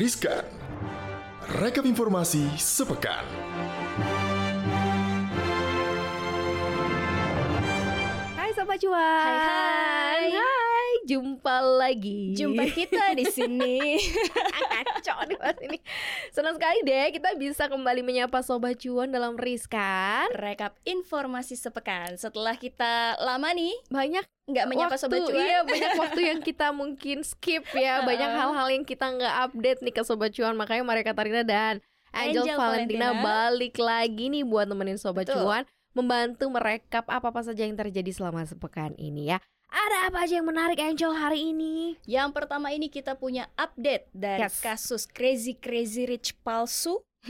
Riskan. Rekap informasi sepekan. Hai Sobat Cuan. Hai, hai. Hai, jumpa lagi. Jumpa kita di sini. Kacau nih pas ini. Senang sekali deh kita bisa kembali menyapa Sobat Cuan dalam Riskan. Rekap informasi sepekan. Setelah kita lama nih Banyak nggak menyapa waktu, sobat cuan. Iya, banyak waktu yang kita mungkin skip ya. Banyak hal-hal yang kita nggak update nih ke Sobat Cuan. Makanya Maria Katarina dan Angel, Angel Valentina, Valentina. balik lagi nih buat nemenin Sobat Betul. Cuan. Membantu merekap apa-apa saja yang terjadi selama sepekan ini ya. Ada apa aja yang menarik Angel hari ini? Yang pertama ini kita punya update dari Yes. kasus Crazy Crazy Rich palsu.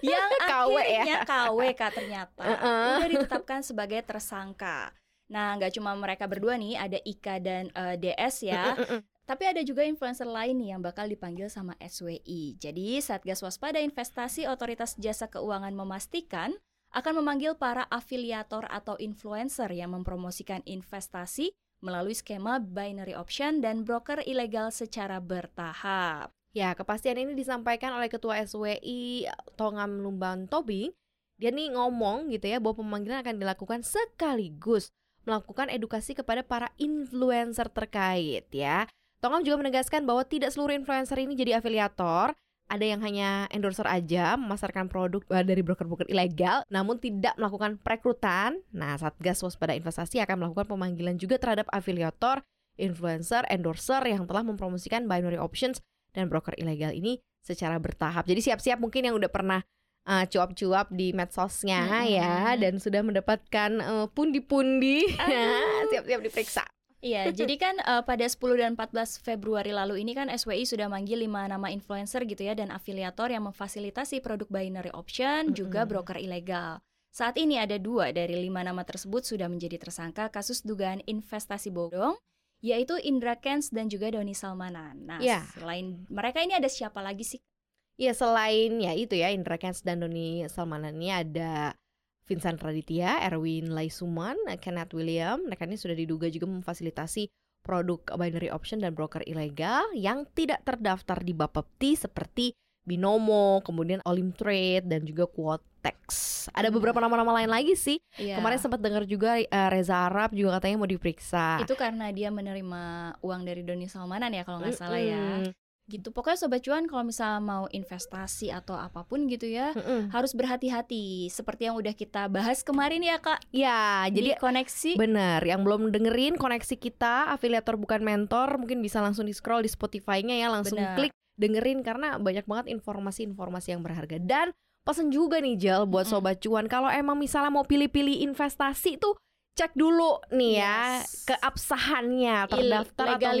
yang KW ya. akhirnya KWK ternyata Uh-uh. udah ditetapkan sebagai tersangka. Nah, nggak cuma mereka berdua nih, ada Ika dan eh, DS ya. Tapi ada juga influencer lain nih yang bakal dipanggil sama SWI. Jadi, Satgas Waspada Investasi Otoritas Jasa Keuangan memastikan akan memanggil para afiliator atau influencer yang mempromosikan investasi melalui skema binary option dan broker ilegal secara bertahap. Ya, kepastian ini disampaikan oleh Ketua SWI Tongam Lumban Tobing. Dia nih ngomong gitu ya bahwa pemanggilan akan dilakukan sekaligus melakukan edukasi kepada para influencer terkait ya. Tongam juga menegaskan bahwa tidak seluruh influencer ini jadi afiliator. Ada yang hanya endorser aja memasarkan produk eh, dari broker-broker ilegal namun tidak melakukan perekrutan. Nah, Satgas Waspada Investasi akan melakukan pemanggilan juga terhadap afiliator, influencer, endorser yang telah mempromosikan binary options dan broker ilegal ini secara bertahap. Jadi siap-siap mungkin yang udah pernah uh, cuap-cuap di medsosnya Mm-mm. ya dan sudah mendapatkan uh, pundi-pundi. Siap-siap diperiksa. Iya, jadi kan eh, pada 10 dan 14 Februari lalu ini kan SWI sudah manggil lima nama influencer gitu ya dan afiliator yang memfasilitasi produk binary option juga broker ilegal. Saat ini ada dua dari lima nama tersebut sudah menjadi tersangka kasus dugaan investasi bodong, yaitu Indra Kents dan juga Doni Salmanan. Nah, Ya. selain mereka ini ada siapa lagi sih? Ya selain ya itu ya Indra Kents dan Doni Salmanan ini ada Vincent Raditya, Erwin Laisuman, Kenneth William. Mereka ini sudah diduga juga memfasilitasi produk binary option dan broker ilegal yang tidak terdaftar di Bapepti seperti Binomo, kemudian Olim Trade dan juga Quotex. Ada Hmm. beberapa nama-nama lain lagi sih. Iya. Kemarin sempat dengar juga eh, Reza Arab juga katanya mau diperiksa. itu karena dia menerima uang dari Doni Salmanan ya kalau nggak salah ya. Gitu. Pokoknya sobat cuan kalau misalnya mau investasi atau apa pun gitu ya, Mm-mm. harus berhati-hati seperti yang udah kita bahas kemarin ya kak Ya, jadi jadi koneksi Bener, yang belum dengerin koneksi kita afiliator bukan mentor mungkin bisa langsung di scroll di Spotify-nya ya langsung Bener. klik dengerin karena banyak banget informasi-informasi yang berharga dan pesen juga nih Jel buat Mm-mm. sobat cuan kalau emang misalnya mau pilih-pilih investasi tuh cek dulu nih ya Yes. keabsahannya Il- terdaftar atau enggak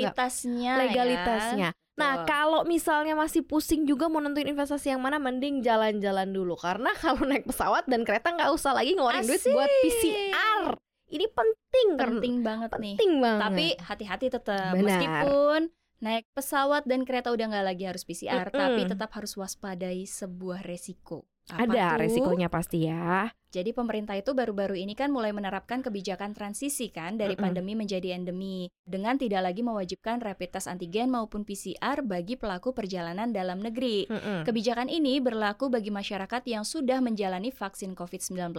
legalitasnya ya. Nah, kalau misalnya masih pusing juga mau nentuin investasi yang mana, mending jalan-jalan dulu karena kalau naik pesawat dan kereta nggak usah lagi ngeluarin duit buat. PCR. Ini penting, penting banget nih penting banget. tapi hati-hati tetap Benar. meskipun naik pesawat dan kereta udah nggak lagi harus PCR Mm-mm. tapi tetap harus waspadai sebuah resiko Apa ada tuh? resikonya pasti ya. Jadi pemerintah itu baru-baru ini kan mulai menerapkan kebijakan transisi kan dari pandemi menjadi endemi dengan tidak lagi mewajibkan rapid test antigen maupun PCR bagi pelaku perjalanan dalam negeri. Kebijakan ini berlaku bagi masyarakat yang sudah menjalani vaksin COVID-19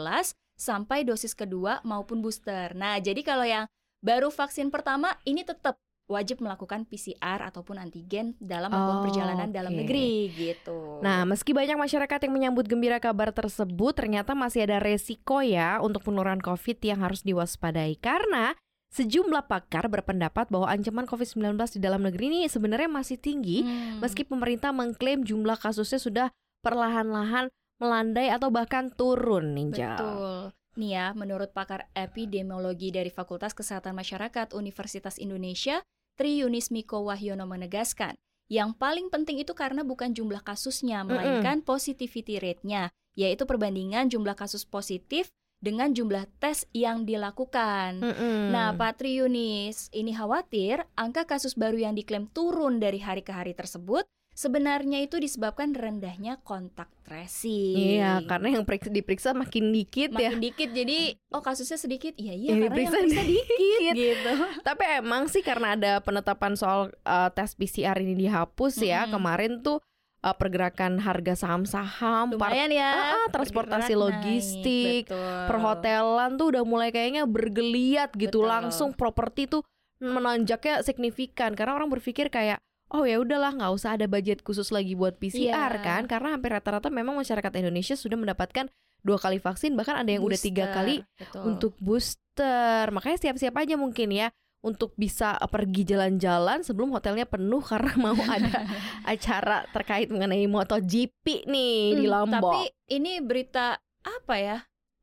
sampai dosis kedua maupun booster. Nah, jadi kalau yang baru vaksin pertama ini tetap wajib melakukan PCR ataupun antigen dalam melakukan Oh, perjalanan dalam oke. negeri gitu. Nah, meski banyak masyarakat yang menyambut gembira kabar tersebut, ternyata masih ada resiko ya untuk penurunan COVID yang harus diwaspadai karena sejumlah pakar berpendapat bahwa ancaman COVID-19 di dalam negeri ini sebenarnya masih tinggi Hmm. meski pemerintah mengklaim jumlah kasusnya sudah perlahan-lahan melandai atau bahkan turun Ninja. Betul. Nih ya, menurut pakar epidemiologi dari Fakultas Kesehatan Masyarakat Universitas Indonesia, Tri Yunis Miko Wahyono menegaskan, yang paling penting itu karena bukan jumlah kasusnya, melainkan positivity rate-nya, yaitu perbandingan jumlah kasus positif dengan jumlah tes yang dilakukan. Mm-mm. Nah, Pak Tri Yunis, ini khawatir angka kasus baru yang diklaim turun dari hari ke hari tersebut Sebenarnya itu disebabkan rendahnya kontak tracing. Iya, karena yang periksa, diperiksa makin dikit ya. makin dikit jadi oh kasusnya sedikit. Iya iya Yang karena diperiksa yang periksa dikit dikit. gitu. Tapi emang sih karena ada penetapan soal uh, tes PCR ini dihapus ya Mm-mm. kemarin tuh uh, pergerakan harga saham-saham, Lumayan ya. Ah, ah, transportasi naik, logistik, betul. perhotelan tuh udah mulai kayaknya bergeliat gitu Betul. langsung properti tuh menanjaknya signifikan karena orang berpikir kayak oh ya udahlah nggak usah ada budget khusus lagi buat PCR Iya. kan karena hampir rata-rata memang masyarakat Indonesia sudah mendapatkan dua kali vaksin bahkan ada yang udah tiga Booster, kali betul. untuk booster makanya siap-siap aja mungkin ya untuk bisa pergi jalan-jalan sebelum hotelnya penuh karena mau ada acara terkait mengenai MotoGP nih di Hmm, Lombok. Tapi ini berita apa ya?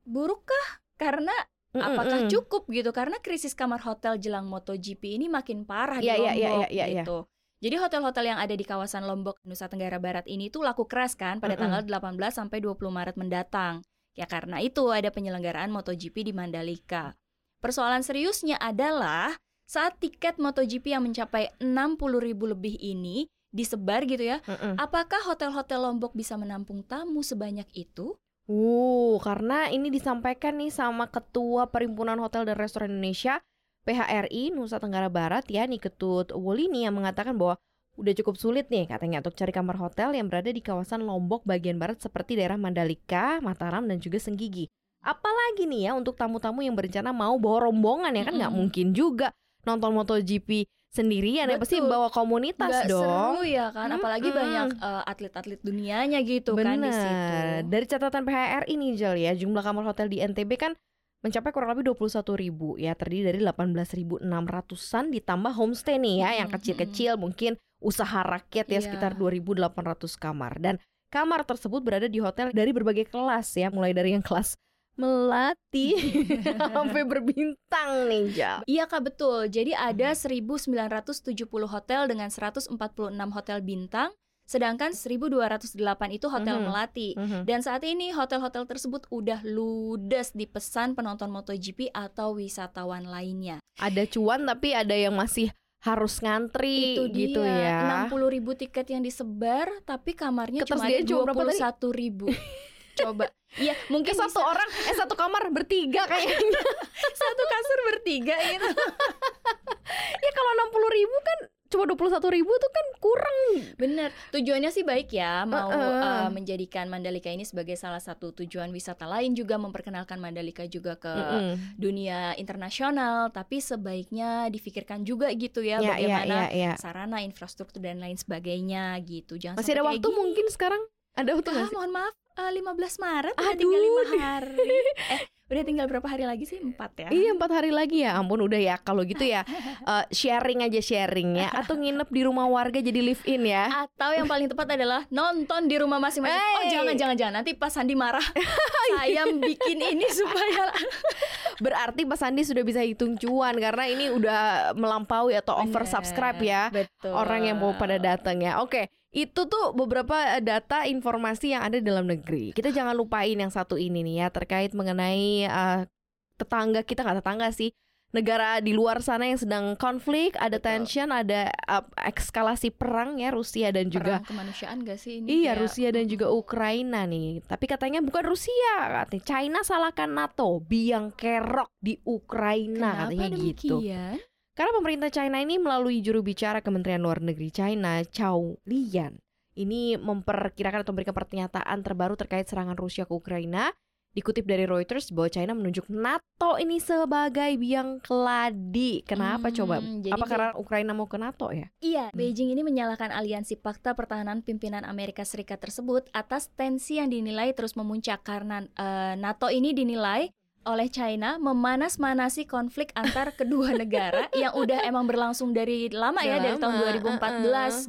Burukkah? Karena Mm, mm, apakah cukup gitu? Karena krisis kamar hotel jelang MotoGP ini makin parah Iya, di iya, iya, Lombok iya, iya, gitu. Jadi hotel-hotel yang ada di kawasan Lombok, Nusa Tenggara Barat ini tuh laku keras kan pada Mm-mm. tanggal 18 sampai 20 Maret mendatang. Ya karena itu ada penyelenggaraan MotoGP di Mandalika. Persoalan seriusnya adalah saat tiket MotoGP yang mencapai 60 ribu lebih ini disebar gitu ya, Mm-mm. apakah hotel-hotel Lombok bisa menampung tamu sebanyak itu? Uh, karena ini disampaikan nih sama Ketua Perhimpunan Hotel dan Restoran Indonesia PHRI Nusa Tenggara Barat ya nih Ketut Wolini yang mengatakan bahwa udah cukup sulit nih katanya untuk cari kamar hotel yang berada di kawasan Lombok bagian barat seperti daerah Mandalika, Mataram dan juga Senggigi. Apalagi nih ya untuk tamu-tamu yang berencana mau bawa rombongan ya kan nggak Mm-mm. mungkin juga nonton MotoGP sendirian ya pasti Betul. bawa komunitas Nggak dong. seru ya kan, apalagi Mm-mm. banyak eh, atlet-atlet dunianya gitu kan di situ. Dari catatan PHR ini Jel ya, jumlah kamar hotel di NTB kan mencapai kurang lebih 21 ribu ya, terdiri dari 18.600-an ditambah homestay nih ya, yang Mm-mm, kecil-kecil mungkin usaha rakyat ya Iya. sekitar 2.800 kamar dan kamar tersebut berada di hotel dari berbagai kelas ya, mulai dari yang kelas melati sampai berbintang nih Jel. Iya kak betul. Jadi ada Hmm. 1970 hotel dengan 146 hotel bintang, sedangkan 1208 itu hotel Mhm. melati. Mhm. Dan saat ini hotel-hotel tersebut udah ludes dipesan penonton MotoGP atau wisatawan lainnya. Ada cuan tapi ada yang masih harus ngantri Itu gitu dia, ya. 60 ribu tiket yang disebar, tapi kamarnya cuma ada cuma berapa tadi? 21 ribu. Coba, iya mungkin Eh satu bisa orang, eh satu kamar bertiga kayaknya. satu kasur bertiga gitu. ya kalau 60 ribu kan cuma 21 ribu tuh kan kurang. Bener, tujuannya sih baik ya, mau Heeh. uh, menjadikan Mandalika ini sebagai salah satu tujuan wisata lain juga memperkenalkan Mandalika juga ke Mm-mm. dunia internasional, tapi sebaiknya difikirkan juga gitu ya, Ya, ya, bagaimana ya, ya. sarana infrastruktur dan lain sebagainya gitu. Jangan Masih ada waktu gini. mungkin sekarang? Ada waktu Ah, mohon maaf, eh, 15 Maret Aduh. tinggal lima hari. eh, udah tinggal berapa hari lagi sih? Empat ya. Iya empat hari lagi ya ampun udah ya kalau gitu ya eh, sharing aja sharing ya atau nginep di rumah warga jadi live in ya Atau yang paling tepat adalah nonton di rumah masing-masing. Oh Hey. jangan jangan jangan nanti pas Sandi marah saya bikin ini supaya berarti Mas Andi sudah bisa hitung cuan karena ini udah melampaui atau over subscribe ya Betul. orang yang mau pada datang ya. Oke, itu tuh beberapa eh, data informasi yang ada di dalam negeri. Kita jangan lupain yang satu ini nih ya terkait mengenai eh, tetangga kita nggak tetangga sih negara di luar sana yang sedang konflik, ada Betul. tension, ada eh, eskalasi perang ya Rusia dan juga Perang kemanusiaan gak sih ini? Iya Kayak- Rusia dan juga Ukraina nih Tapi katanya bukan Rusia katanya China salahkan NATO Biang kerok di Ukraina Kenapa katanya gitu demikian? Karena pemerintah China ini melalui juru bicara Kementerian Luar Negeri China Chao Lian Ini memperkirakan atau memberikan pernyataan terbaru terkait serangan Rusia ke Ukraina Dikutip dari Reuters bahwa China menunjuk NATO ini sebagai biang keladi Kenapa Hmm, coba? jadi Apa karena Ukraina mau ke NATO ya? Iya, Hmm. Beijing ini menyalahkan aliansi Pakta Pertahanan Pimpinan Amerika Serikat tersebut atas tensi yang dinilai terus memuncak karena eh, NATO ini dinilai oleh China memanas-manasi konflik antar kedua negara yang udah emang berlangsung dari lama ya Udah dari tahun lama,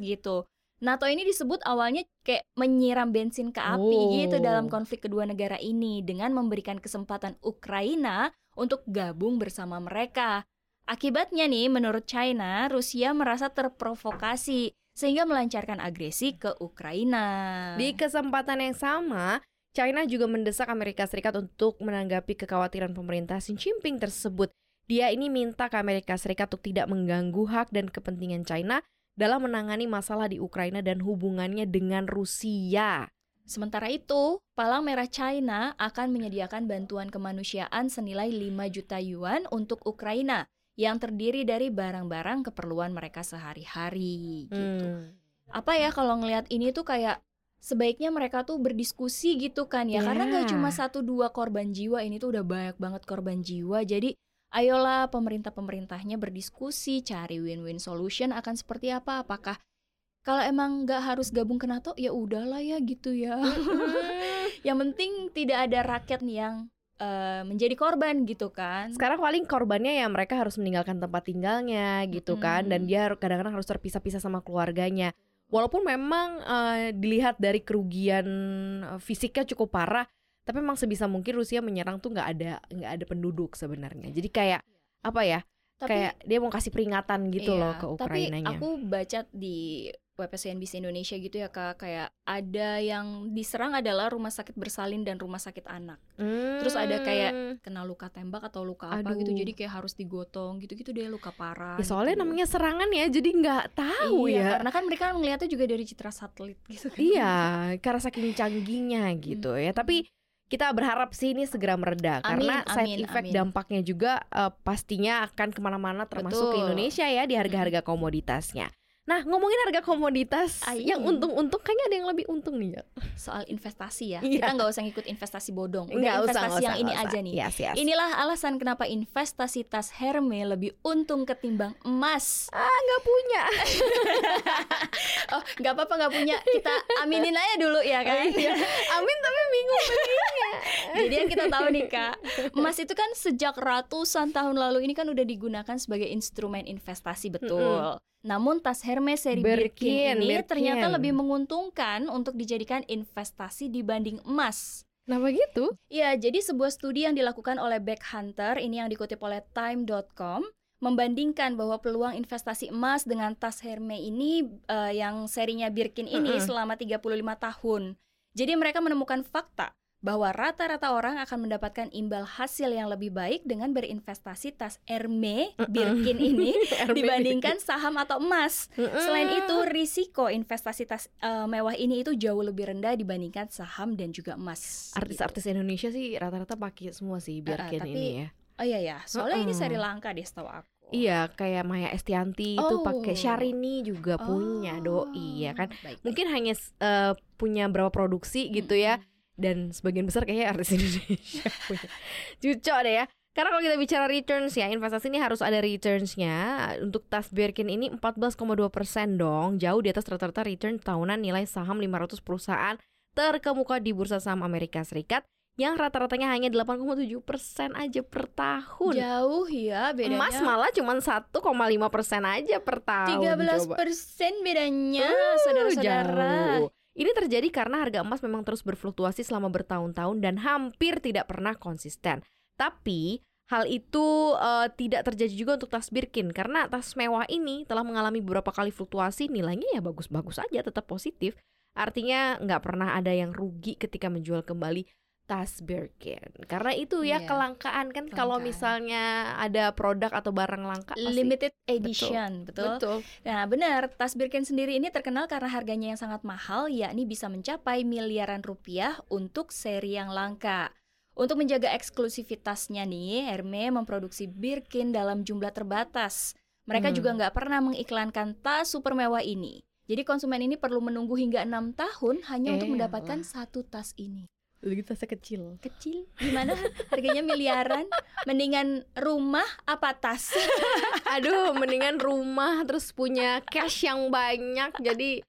2014 gitu. NATO ini disebut awalnya kayak menyiram bensin ke api Oh. gitu dalam konflik kedua negara ini dengan memberikan kesempatan Ukraina untuk gabung bersama mereka. Akibatnya nih, menurut China, Rusia merasa terprovokasi sehingga melancarkan agresi ke Ukraina. Di kesempatan yang sama, China juga mendesak Amerika Serikat untuk menanggapi kekhawatiran pemerintah Xi Jinping tersebut. Dia ini minta ke Amerika Serikat untuk tidak mengganggu hak dan kepentingan China dalam menangani masalah di Ukraina dan hubungannya dengan Rusia. Sementara itu, Palang Merah China akan menyediakan bantuan kemanusiaan senilai 5 juta yuan untuk Ukraina yang terdiri dari barang-barang keperluan mereka sehari-hari gitu. Hmm. Apa ya kalau ngelihat ini tuh kayak sebaiknya mereka tuh berdiskusi gitu kan ya. Karena nggak cuma satu dua korban jiwa ini tuh udah banyak banget korban jiwa. Jadi ayolah pemerintah-pemerintahnya berdiskusi cari win-win solution akan seperti apa. Apakah kalau emang nggak harus gabung ke NATO ya udahlah ya gitu ya. Yang penting tidak ada rakyat yang eh, menjadi korban gitu kan. Sekarang paling korbannya ya mereka harus meninggalkan tempat tinggalnya gitu kan. Dan dia kadang-kadang harus terpisah-pisah sama keluarganya. Walaupun memang eh, dilihat dari kerugian eh, fisiknya cukup parah, tapi memang sebisa mungkin Rusia menyerang tuh nggak ada nggak ada penduduk sebenarnya. Jadi kayak apa ya? tapi kayak dia mau kasih peringatan gitu Iya, loh ke Tapi Ukrainanya. aku baca di web CNBC Indonesia gitu ya kak, kayak ada yang diserang adalah rumah sakit bersalin dan rumah sakit anak. terus ada kayak Hmm. Kena luka tembak atau luka apa gitu, Aduh. jadi kayak harus digotong gitu-gitu deh luka parah. Ya, soalnya gitu. namanya serangan ya, jadi nggak tahu iya, ya. Karena kan mereka ngeliatnya juga dari citra satelit gitu kan. Iya, karena saking canggihnya gitu ya. Tapi kita berharap sih ini segera mereda Amin, karena side amin, effect amin. dampaknya juga eh, pastinya akan ke mana-mana termasuk ke Betul. Indonesia ya di harga-harga komoditasnya. Nah ngomongin harga komoditas Ai. yang untung-untung kayaknya ada yang lebih untung nih ya. Soal investasi ya, Iya. kita nggak usah ngikut investasi bodong. Udah usah, investasi nggak yang usah, ini nggak aja usah. nih. Yes, yes. Inilah alasan kenapa investasi tas Hermes lebih untung ketimbang emas. Ah nggak punya. Oh, nggak apa-apa nggak punya. Kita aminin aja dulu ya kan. Iya. Amin tapi bingung belinya. Jadi yang kita tahu nih kak, emas itu kan sejak ratusan tahun lalu ini kan udah digunakan sebagai instrumen investasi betul. Namun tas Hermes seri Birkin, Birkin, ini Birkin. ternyata lebih menguntungkan untuk dijadikan investasi dibanding emas. Kenapa gitu? Ya, jadi sebuah studi yang dilakukan oleh Beck Hunter, ini yang dikutip oleh Time.com, membandingkan bahwa peluang investasi emas dengan tas Hermes ini eh, yang serinya Birkin ini Mm-mm. selama 35 tahun. Jadi mereka menemukan fakta bahwa rata-rata orang akan mendapatkan imbal hasil yang lebih baik dengan berinvestasi tas Hermes Birkin ini dibandingkan saham atau emas. Selain itu, risiko investasi tas eh, mewah ini itu jauh lebih rendah dibandingkan saham dan juga emas. gitu. artis-artis Indonesia sih rata-rata pakai semua sih Birkin tapi ini ya. Oh iya ya, soalnya ini Mm-mm. Sri Lanka deh setahu aku. Iya, kayak Maya Estianti itu Oh. pakai Syahrini juga punya doi ya kan. Baik, baik. Mungkin hanya eh, punya berapa produksi gitu ya Mm-mm. Dan sebagian besar kayaknya artis Indonesia punya. Cucok deh ya. Karena kalau kita bicara returns ya, investasi ini harus ada returnsnya. Untuk tas Birkin ini 14,2 persen dong, jauh di atas rata-rata return tahunan nilai saham 500 perusahaan terkemuka di bursa saham Amerika Serikat yang rata-ratanya hanya 8,7 persen aja per tahun. Jauh ya bedanya. Emas malah cuma 1,5 persen aja per tahun. 13 coba. persen bedanya, Uh, saudara-saudara. jauh. Ini terjadi karena harga emas memang terus berfluktuasi selama bertahun-tahun dan hampir tidak pernah konsisten. Tapi hal itu eh, tidak terjadi juga untuk tas Birkin karena tas mewah ini telah mengalami beberapa kali fluktuasi nilainya ya bagus-bagus aja tetap positif. Artinya nggak pernah ada yang rugi ketika menjual kembali tas Birkin. Karena itu ya Iya, kelangkaan kan kalau misalnya ada produk atau barang langka pasti Limited edition, betul. betul. Nah, benar, tas Birkin sendiri ini terkenal karena harganya yang sangat mahal, yakni bisa mencapai miliaran rupiah untuk seri yang langka. Untuk menjaga eksklusivitasnya nih, Hermes memproduksi Birkin dalam jumlah terbatas. Mereka Hmm. juga nggak pernah mengiklankan tas super mewah ini. Jadi konsumen ini perlu menunggu hingga enam tahun hanya untuk Elah. mendapatkan satu tas ini. Udah tasnya kecil. Kecil, gimana? Harganya miliaran. Mendingan rumah apa tas? Aduh, mendingan rumah terus punya cash yang banyak. Jadi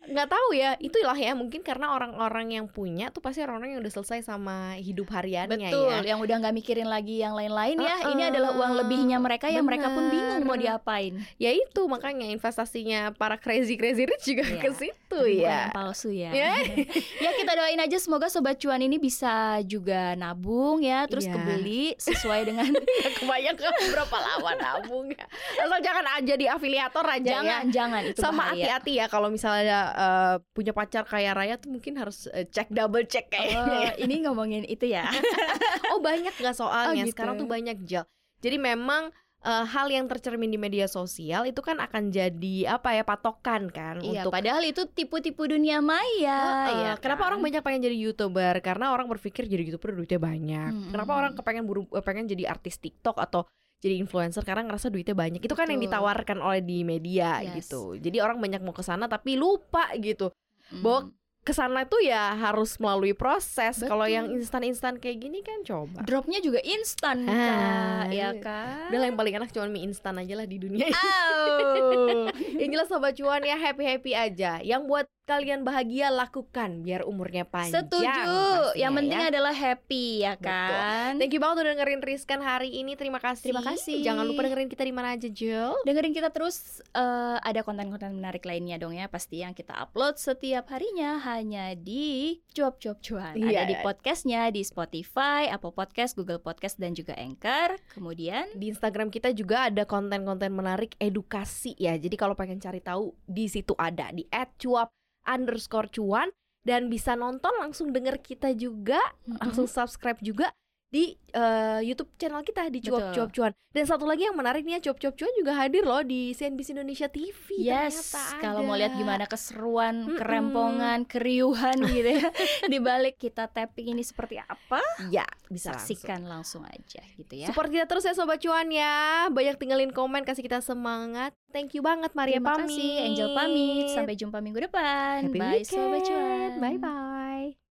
nggak tahu ya, itulah ya mungkin karena orang-orang yang punya tuh pasti orang-orang yang udah selesai sama hidup hariannya Betul, ya. yang udah nggak mikirin lagi yang lain-lain ya. Uh-uh, Ini adalah uang lebihnya mereka yang mereka pun bingung mau bener. diapain. Ya itu makanya investasinya para crazy crazy rich juga Iya, ke situ ya. yang palsu ya. Ya. ya kita doain aja semoga sobat cuan ini bisa juga nabung ya, terus Iya. kebeli sesuai dengan kebayang kan berapa lama nabung ya. Jangan aja di afiliator aja ya. jangan jangan itu Sama hati-hati ya kalau misalnya eh, punya pacar kaya raya tuh mungkin harus eh, cek double check kayaknya. Oh, ini ngomongin itu ya. Oh banyak nggak soalnya Oh, gitu. sekarang tuh banyak gel. Jadi memang eh, hal yang tercermin di media sosial itu kan akan jadi apa ya patokan kan Iya, untuk padahal itu tipu-tipu dunia maya. Heeh, ya Kenapa kan? orang banyak pengen jadi youtuber? Karena orang berpikir jadi youtuber duitnya banyak. Mm-mm. Kenapa orang kepengen buru pengen jadi artis TikTok atau jadi influencer karena ngerasa duitnya banyak. Itu kan yang ditawarkan oleh di media Yes. gitu. Jadi orang banyak mau ke sana tapi lupa gitu. Mm. bahwa Ke sana tuh ya harus melalui proses. Kalau yang instan-instan kayak gini kan coba. dropnya juga instan, Ah, Kak, ya iya. kan? Udah yang paling enak cuma mie instan aja lah di dunia ini. Au. Yang jelas sobat cuan ya happy-happy aja. Yang buat kalian bahagia lakukan biar umurnya panjang. Setuju. pastinya Yang penting ya. adalah happy ya Betul. kan. Thank you banget udah dengerin Riskan hari ini. Terima kasih. Terima kasih. Jangan lupa dengerin kita di mana aja, Jill. Dengerin kita terus eh, ada konten-konten menarik lainnya dong ya pasti yang kita upload setiap harinya hanya di Cuap Cuap Cuan. Iya, ada di podcastnya di Spotify, Apple Podcast, Google Podcast dan juga Anchor. Kemudian Di Instagram kita juga ada konten-konten menarik edukasi ya. Jadi kalau pengen cari tahu di situ ada di @cuap underscore cuan dan bisa nonton langsung denger kita juga, langsung subscribe juga di eh, YouTube channel kita di cuap cuap cuan. Dan satu lagi yang menarik nih ya cuap cuap cuan juga hadir loh di CNBC Indonesia TV. Yes, kalau mau lihat gimana keseruan, Mm-mm. kerempongan, keriuhan gitu ya di balik kita tapping ini seperti apa, ya bisa langsung. saksikan langsung aja gitu ya. Support kita terus ya Sobat Cuan ya Banyak tinggalin komen kasih kita semangat Thank you banget Maria Terima pamit kasih, Angel pamit. Sampai jumpa minggu depan. Happy Bye, Sobat weekend. Cuan. Bye bye